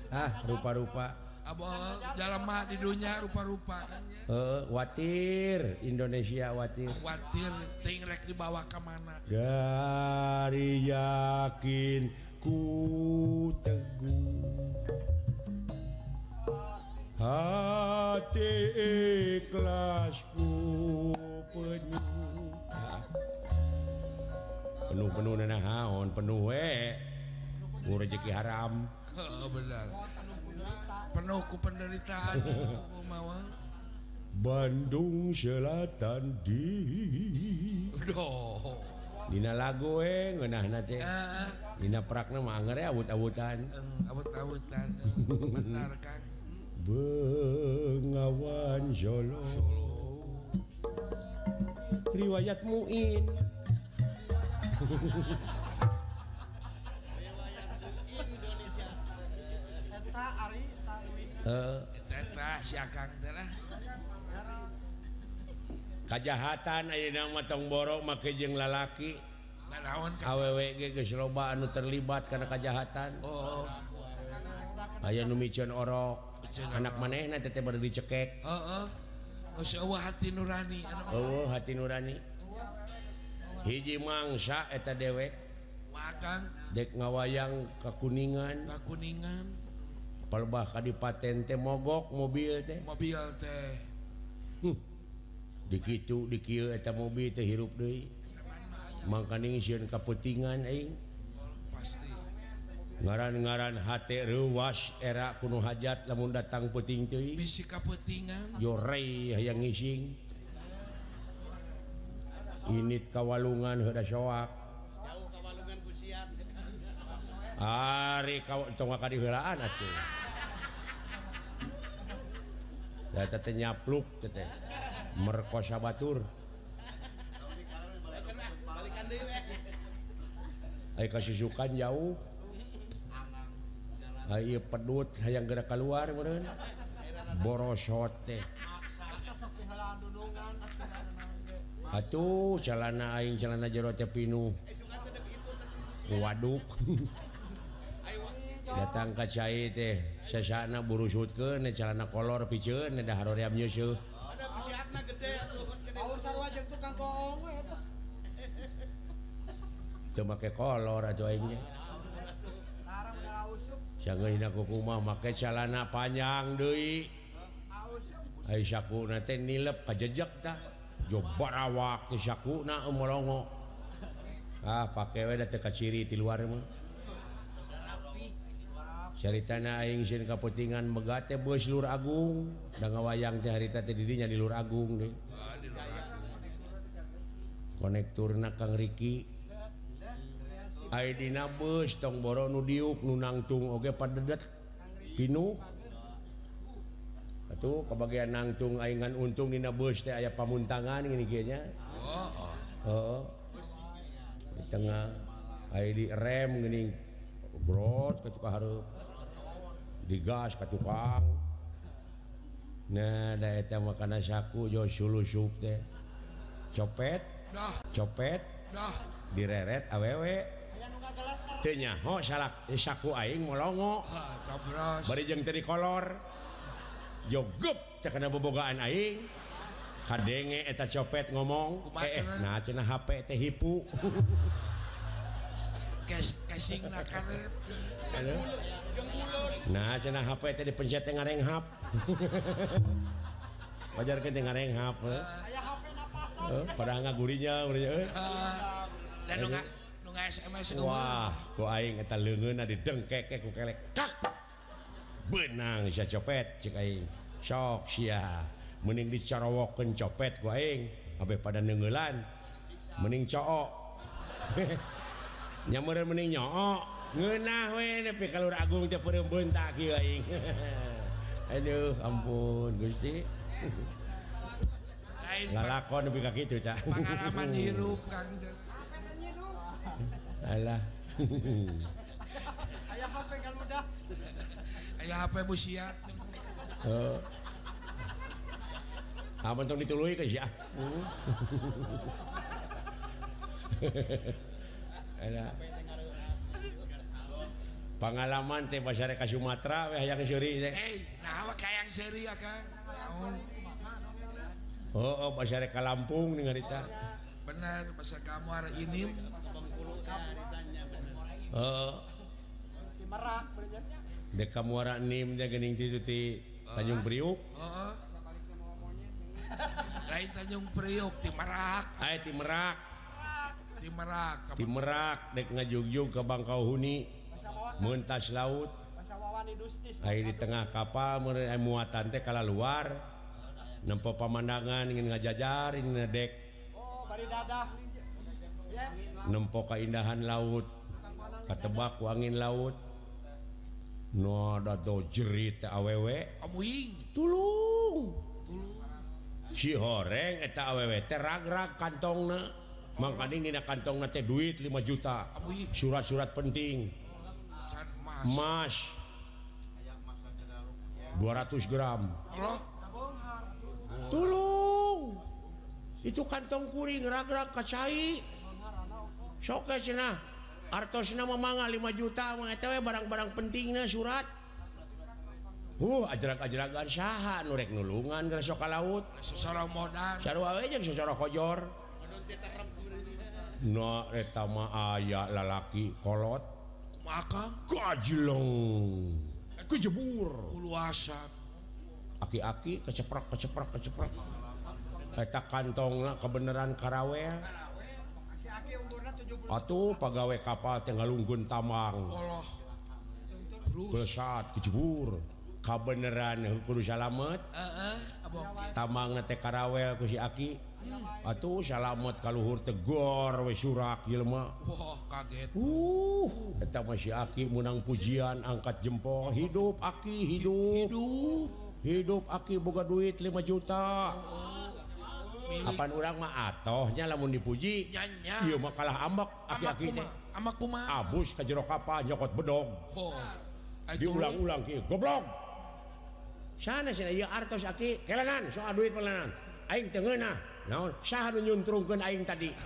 Ah, rupa-rupa. Abah Jalma di dunia rupa-rupa. Uh, watir Indonesia watir. Watir tingrek dibawa ke mana? Dari yakin ku teguh. Hati ikhlasku penuh. Penuh penuh naon? Penuh we. Rezeki haram. Benar. penuh ku penderitaan Bandung Selatan di Dina lagu ngenah Dina ah, ah. prakna mah mangere awut-awutan. Eh, awut-awutan eh. benar kan Bengawan Solo. Riwayat Muin. [LAUGHS] kejahatan tomboro make jeng lalaki. Awwloba anu terlibat karena kejahatan oh. Aya numicon orok. Anak manehna teh teh baru dicekek. Oh, oh. hati nurani. Oh, hati nurani. Hiji mangsa eta dewek. Dek ngawayang kekuningan kekuningan perbah Kadipaten teh mogok mobil teh. Mobil teh. Huh. dikitu dikieu eta mobil teh hirup deui. Mangkaning sieun kaputingan aing. Pasti. Ngaran-ngaran hate reuwas era kuno hajat lamun datang puting teuing bisi kapeutingan jorei hayang ngising. Init kawalungan heuda soak. Ari kau tong ka diheulaan atuh. Da teh nyapluk teh. Merkosa batur. Ai kasisukan jauh. Ai pedut hayang gerak keluar meureun. Borosot teh. Atuh celana aing celana jero teh pinuh. Waduk. [LAUGHS] datang ka cair teh sesana buru sutkeun calana kolor piceun da haroream nyusuh ada psiakna gede aur sarwa jeung tukang koong we teu make kolor atuh aing Sanggeu hina kukumah make calana panjang deui. Hai sakuna teh nilep kajejak tah jobar awak teh sakuna molongo. Ah pake we da teu kaciri ti luar mah. caritana Aing Sin Kaputingan Megate Bos Lur Agung dan wayang teh harita teh dirinya di Lur Agung deh. Konektur na Kang Riki. Aidina bus tong boro nu diuk nu nangtung oge padedet pinu. Atuh kebagian nangtung aingan untung dina bus teh aya pamuntangan ngini kieu nya. Oh. Heeh. Di tengah aya di rem geuning brot ketuka hareup. digas ke tukang nah makanan saku copet nah. copet nah. direret awewe awewenya oh, saku Aing molongo. Barijeng tadi kolor. Jogep terkena bobogaan Aing. Kadenge eta copet ngomong eh, eh nah cina HP teh hipu. Kes, kasing lah karet. Nah HP teh dipencet teh ngarenghap [LAUGHS] wajar teh ngarenghap pada gurinya Wah ku aing eta leungeunna didengkek ku kelek. Kak! Benang sia copet cek aing. Sok sia. Mending dicarowokeun copet ku aing abe pada neungelan. Mending cook [LAUGHS] nyameureun mending nyook ngenah we nepi ka Lur Agung teh peureum beuntak kieu aing. [LAUGHS] Aduh, ampun Gusti. Lain lalakon nepi ka kitu cak. Pengalaman hirup [LAUGHS] Kang. Apa nanya hirup? Alah. Aya HP kan. Aya HP busiat. Heeh. Amun tong dituluy ke sia. Heeh. Hmm. [LAUGHS] Alah. pengalaman teh masyarakat Sumatera we hayang seuri teh. Eh, nah awak hayang seuri ya kan. Oh, oh masyarakat Lampung nih eta. Benar, masa kamu hari ini. Oh. Di Merak berjatnya. Dek kamu nim teh geuning ti ti Tanjung Priuk. Oh. Lain Tanjung Priuk di Merak. Aya di Merak. Di Merak. Di Merak dek ngajugjug ke Bangkauhuni. muntas laut. Air di tengah kapal mengenai eh, muatan teh kalau luar. Nempo pemandangan ingin ngajajar ingin ngedek. Nempo keindahan laut. Ketebak angin laut. Noda do jerit awewe. Amuing. Tulung. Si horeng eta awewe teragrak kantongna. Makanya dina kantong teh duit 5 juta. Surat-surat penting. Mas. 200 gram. Allah tolong itu kantong kuring ragra kacai. Soke cenah artos nama manga 5 juta mengetahui barang-barang pentingnya surat. Uh ajarak-ajarakan saha nurek nulungan gersoka laut secara modal. Sarua aja secara kojor. No mah ayah lalaki kolot. maka kajlong aku jebur. Aki-aki keceprak keceprak keceprak peta kantong kebenaran karawel. Atuh pegawai kapal tinggal lunggun tamang. Besar kejebur. Kabeneran kudu salamet. Uh, uh, tamang nate karawel ku si aki. Atuh salamet kaluhur Tegor we Surak Jelma wah kaget. Uh kita masih aki menang pujian angkat jempol. Hidup aki hidup. Hidup, hidup aki boga duit 5 juta. Kapan urang orang mah atohnya lamun dipuji? Iya makalah ambak aki-aki teh. Ambak kuma. Abus ka jero kapal nyokot bedog. Oh, Diulang-ulang kieu goblok. Sana sini ieu artos aki kelanan soal duit pelanan aing teu ngeunah no, nyuntrungkan aing tadi. [LAUGHS]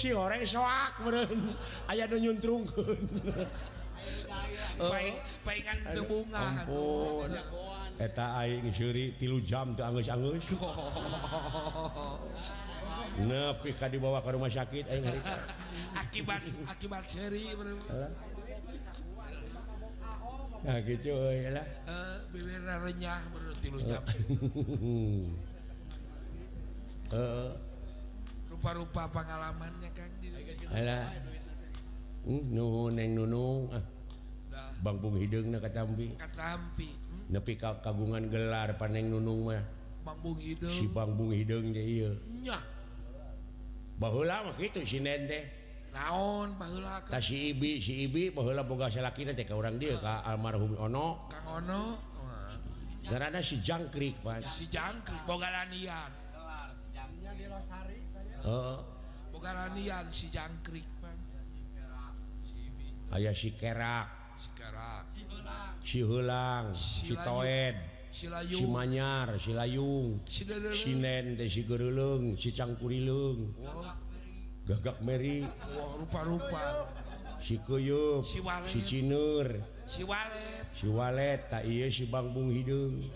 Si orang soak meren aya nu nyuntrungkeun. Baik baikan teu bunga ampun. Eta aing seuri 3 jam teu angeus-angeus. [LAUGHS] Nepi ka dibawa ke rumah sakit aing hari. Akibat akibat seuri Nah gitu ya lah. Uh, bibirnya renyah menurut tilu jam. [LAUGHS] uh, rupa-rupa pengalamannya kan hmm, nuhuneng nunung ah. Bang Bung Hideung na katampi. Katampi. hmm? nepi ka kagungan gelar paneng nunung mah. Bang Bung Hideung. si Bang Bung Hideung teh ieu. nya. Baheula mah kitu si nende naon baheula ka si ibi si ibi baheula boga salakina teh ka urang dieu ka almarhum Ono. Kang Ono Garana si jangkrik pas si jangkrik boga lanian. bogaranian si jangkrik ayah si kerak. Si hulang si toed si manyar si layung sinen teh si Geureuleung, si cangkurilung gagak meri. Rupa-rupa. Si kuyup si walet. si cinur si walet. Si walet tak iya si bangbung hidung.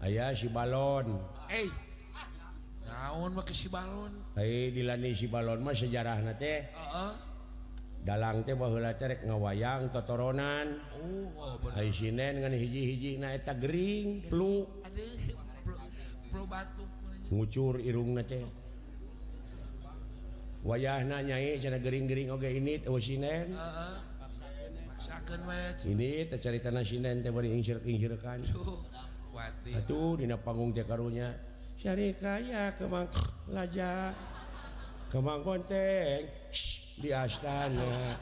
aya si balon. Hey, naon si balon? Hey, dilani si balon mah sejarah na teh uh -uh. dalang teh baheula teh rek ngawayang totoronan. Oh, oh bener sinen ngan hiji-hiji na eta gering. Plu. aduh plu batuk ngucur irungna teh wayahna nyai cenah gering-gering oge ini oh sinen. Heeh uh -uh. maksakeun we ini teh caritana sinen teh bari ingsir ingsirkan Megawati atuh Dina panggung Jakarunya Syari kaya kemang laja. Kemang konteng. Di astana.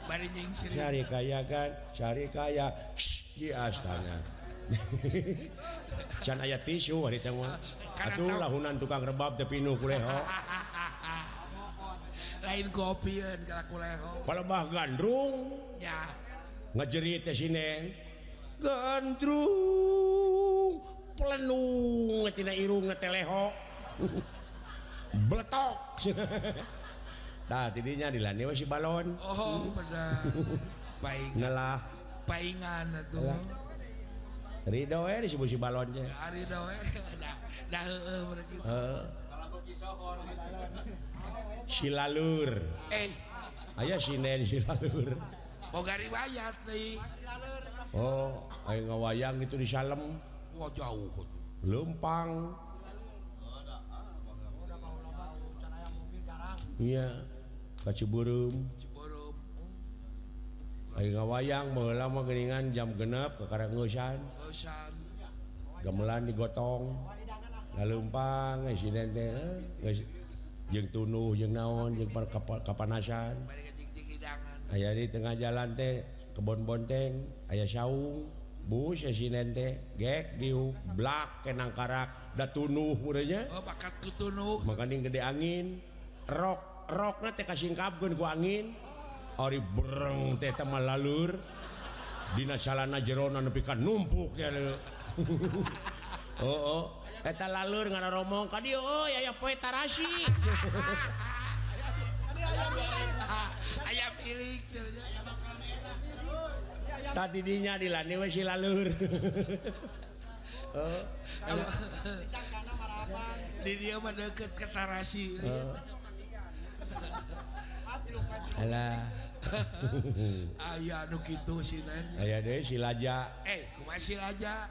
Syari kaya kan? Syari kaya. Di astana. [LAUGHS] Can aya tisu hari mah. Aduh lahunan tukang rebab teh pinuh kuleho. [LAUGHS] Lain kopieun kala kuleho. Palebah gandrung ya. ngejerit teh sinen gandrung. pelendungtina irung teleho. Bletok. [LAUGHS] Tah tidinya dilani si balon. Oh bener paing ngalah [LAUGHS] paingan tuh Ridho we eh, disebut si balon balonnya ah, Ridho eh. [LAUGHS] Dah dah uh, begitu Si silalur eh. Aya sinen silalur boga riwayat nih oh ayo ngawayang itu di salem. Papua jauh. Lempang. Iya. Ke Ciburum Ayo ngawayang mah geuningan jam genep ke ngeusan. gamelan digotong. Lalumpang geus eh, sinen teh geus eh, jeung tunuh jeung naon jeung kapanasan. Aya di tengah jalan teh kebon bonteng aya saung. busnya sinente gek diuk blak kenang karak da tunuh murahnya oh, bakat kutunuh makanya gede angin rok rokna teh kasih ku angin ori bereng teh tema lalur dina salana jerona nepi ka numpuk ya lho oh oh eta lalur ngana romong ka dieu euy aya poe tarasi ayam aya ayam ilik tadi dinya dilani we si lalur [LAUGHS] oh di dia mah deukeut ka tarasi oh. [LAUGHS] Alah. Aya nu kitu sinan. Aya deui si Laja. Eh, kumaha silaja?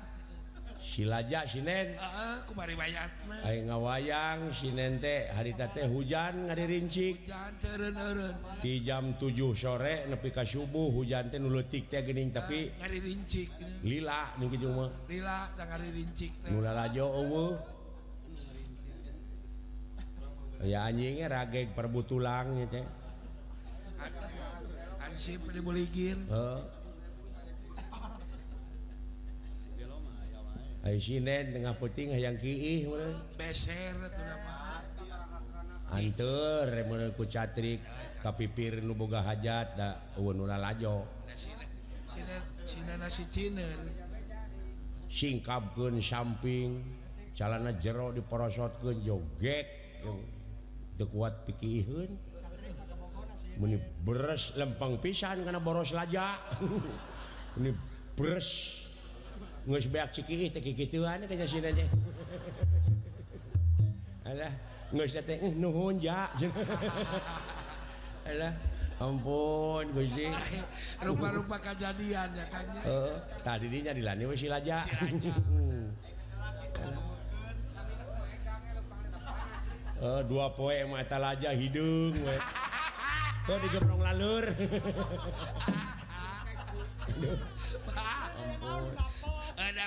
silaja Sinen. Uh, ngawayang sinen teh harita teh hujan ngaririncik di jam 7 sore nepi ka subuh hujan teh nu leutik teh geuning tapi rincik lila ning kitu mah lila da rincik nu lalajo eueuh. Ya anjingnya e, rageg perbutulang nya teh. Ansip dibuligin heeh. tengah puting ayaang Ki anturku catrik tapi kapipir nuboga hajat lajo singkap pun samping jalana jero diperosot ke joget kuat pikihun meni beres lempang pisan karena boros laja. [LAUGHS] Ini beres. ampun rupa-rupa kejadian ya kayaknya Heeh, tadi dinya dilani wis aja Oh, dua poe mata laja hidung we. Tuh digembrong lalur. Ampun.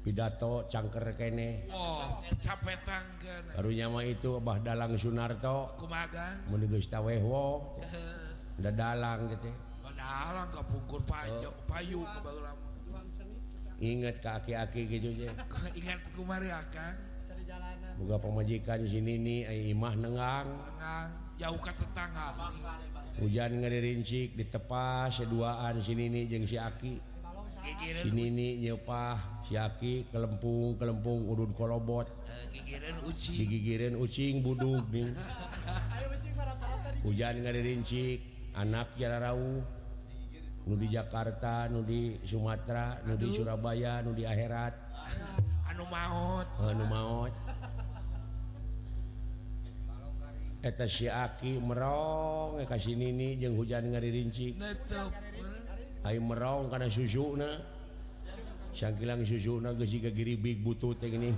pidato cangker kene. Oh, barunyama itu abah Dalang Sunarto. Menwehwo udah dalang gitu kepungkur pajak oh. payu ingat ke aki-aki gitu ya [LAUGHS] ingat kumari akan buka pemajikan sini nih eh, imah nengang. Jauh ke tetangga. Hujan ngeri rincik ditepas seduaan sini nih jeng si aki. sini nyepah Syaki kelempung kelempung udun kolobot. Gigigiran ucing. Budug nih hujan ngaririncik anak jararau. Nu di Jakarta nu di Sumatera nu di Surabaya nu di akhirat. Anu maut anu eh, maut eta si Aki merong ka sini nih jeung hujan ngaririncik. Netep. merong karena susu sangkilang susu giri big butuh ini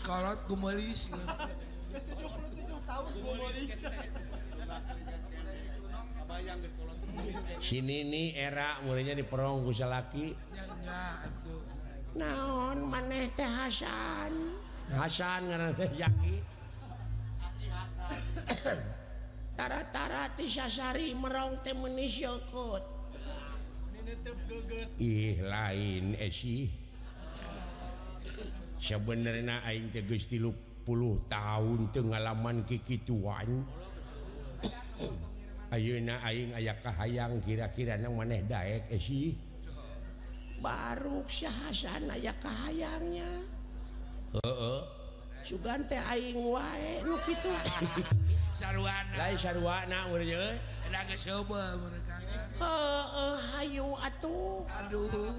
kolot kumelis sini nih era mulainya di perong gusalaki naon maneh teh Hasan? Hasan karena teh Jaki. [COUGHS] tara-tara tisasari merong temenisyokot ih lain eh, esih sebenarnya aing teh geus 30 tahun teu ngalaman kikituan. [COUGHS] Ayeuna aing aya kahayang kira-kira nang maneh daek eh, esih baruk sahasan aya kahayangnya. Heeh. uh -uh. sugan teh aing wae nu kitu. [LAUGHS] Saruana lain sarwana urang da geus coba mereka heeh eh, hayu atuh. Aduh.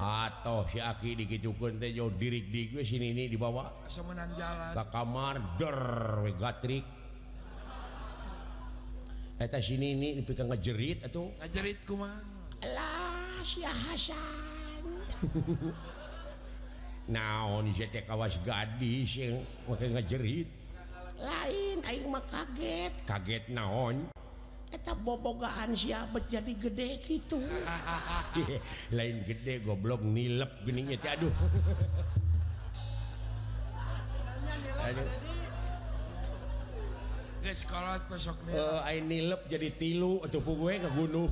Atoh si Aki dikitukeun teh jauh dirik di gue sini ini dibawa. Semenang jalan. Ka kamar der we gatrik. Eh, Eta sini ini dipikang ngejerit atuh. Ngejerit kumaha? Alah si Hasan. [LAUGHS] naon kawas gadis yang ngajerit. Lain Aing mah kaget. Kaget naon? Eta bobogaan siapa jadi gede gitu [LAUGHS] lain gede goblok nilep geninya aduh. Geus kolot pesok oh, nilep. Jadi tilu atau gue ngegunung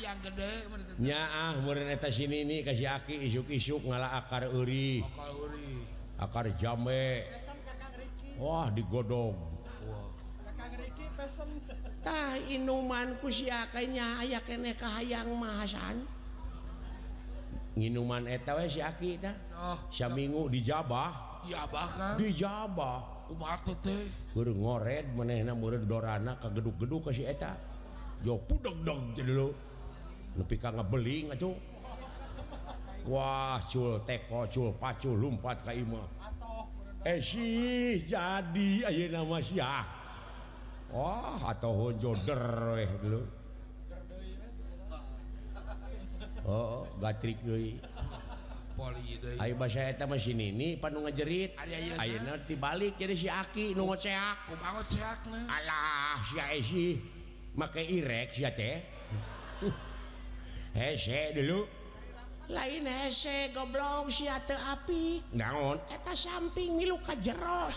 yang gedenyaeta ah, sini nih kasihki isuk-isuk ngalah akar uri akar jambe Wah digodong. Wowtah inumanku siakanya aya keneekaang mahasan. minuman oh, dijabah. siki Syaminggu di Jabah di Jabah ngored manehna meureun Dorana ka geduk-geduk si eta. pudeg dong dog dulu nepi ka ngebeling atuh. Wah cul teko cul pacul lumpat ka imah Eh sih jadi ayo nama siah Wah atau honjoder weh dulu Oh gatrik deui Ayo bahasa eta mah sini ini panu ngejerit ayeuna tibalik jadi si Aki nu ngoceak kumaha ngoceakna Alah si Esi make irek ya teh hese dulu lain hese goblok sia teu apik naon eta samping milu ka jero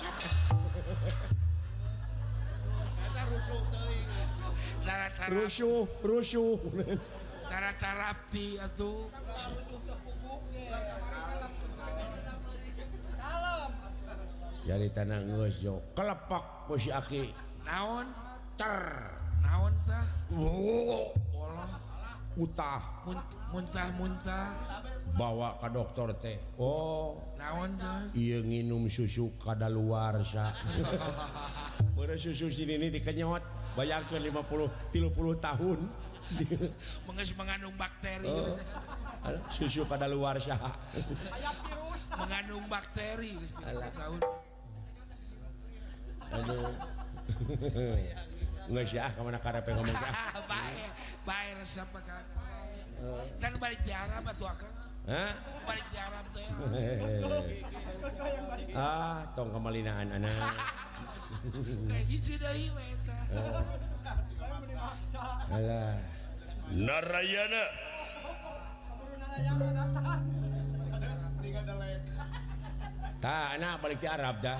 eta rusuh teuing rusuh rusuh cara tarapti atuh jadi tanah ngeus yo. Kelepak ku si aki. Naon? Ter. naon naontah oh. utah. Muntah-muntah bawa ka dokter teh. Oh. Naon ia nginum susu kada luar [LAUGHS] susu sini dikenyot? Bayangkan 50 30 tahun. [LAUGHS] Menges mengandung bakteri. Oh. susu kada luar sa mengandung bakteri tahun. Aduh. [LAUGHS] Nggak sih ah kemana karepe ngomong Baik, baik resep kan Kan balik tiara batu akang. Hah? Balik tiara teh [LAUGHS] Ah, tong kemalinaan anak [LAUGHS] Kayak hiji deui we eta. [LAUGHS] Alah. Narayana. Tak, anak balik ke Arab dah.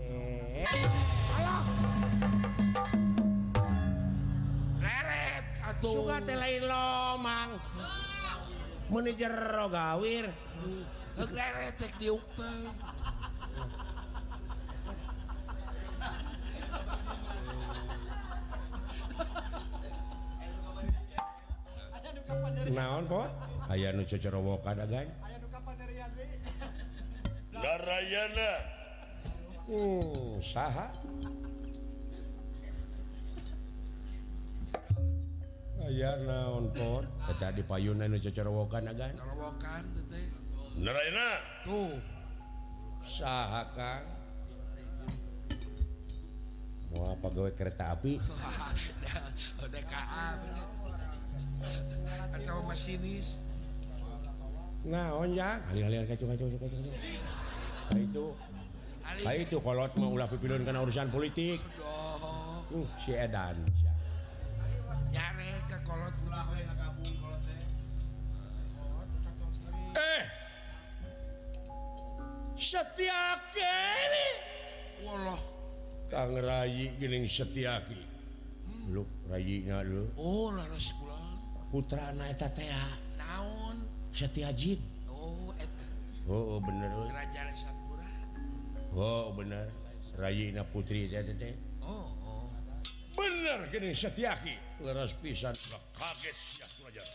Eh. leret atuh. Suka teh lain lomang. Manajer gawir. Heuk leret cek diuk teh. Naon pot? Aya nu cecerowokan agan aya nu kapanerian deui Narayana. hmm, saha? Aya naon pot kaca di payuna nu cocorowokan agan cocorowokan teh Narayana. tuh. Saha kang? Mau apa gawe kereta api. [LAUGHS] DKA atau masinis. Naon, Jang? Ali-ali kacau kacau kacau kacau itu Nah, itu kolot mau ulah pipilun karena urusan politik. Aduh. Uh, si Edan. Nyare ke kolot ulah we nagabung kolot teh. Eh. Setia kiri. Walah. Kang Rayi gening Setiaki. Hmm. Lu rayinya lu. Oh, laras kula. Putra na eta teh. Naon? Setia Jid. Oh, eta. Oh, oh, bener. Oh. Kerajaan Setia Oh bener Rayina Putri oh, oh. bener gini Setyaki leras pisan. Kaget siap belajar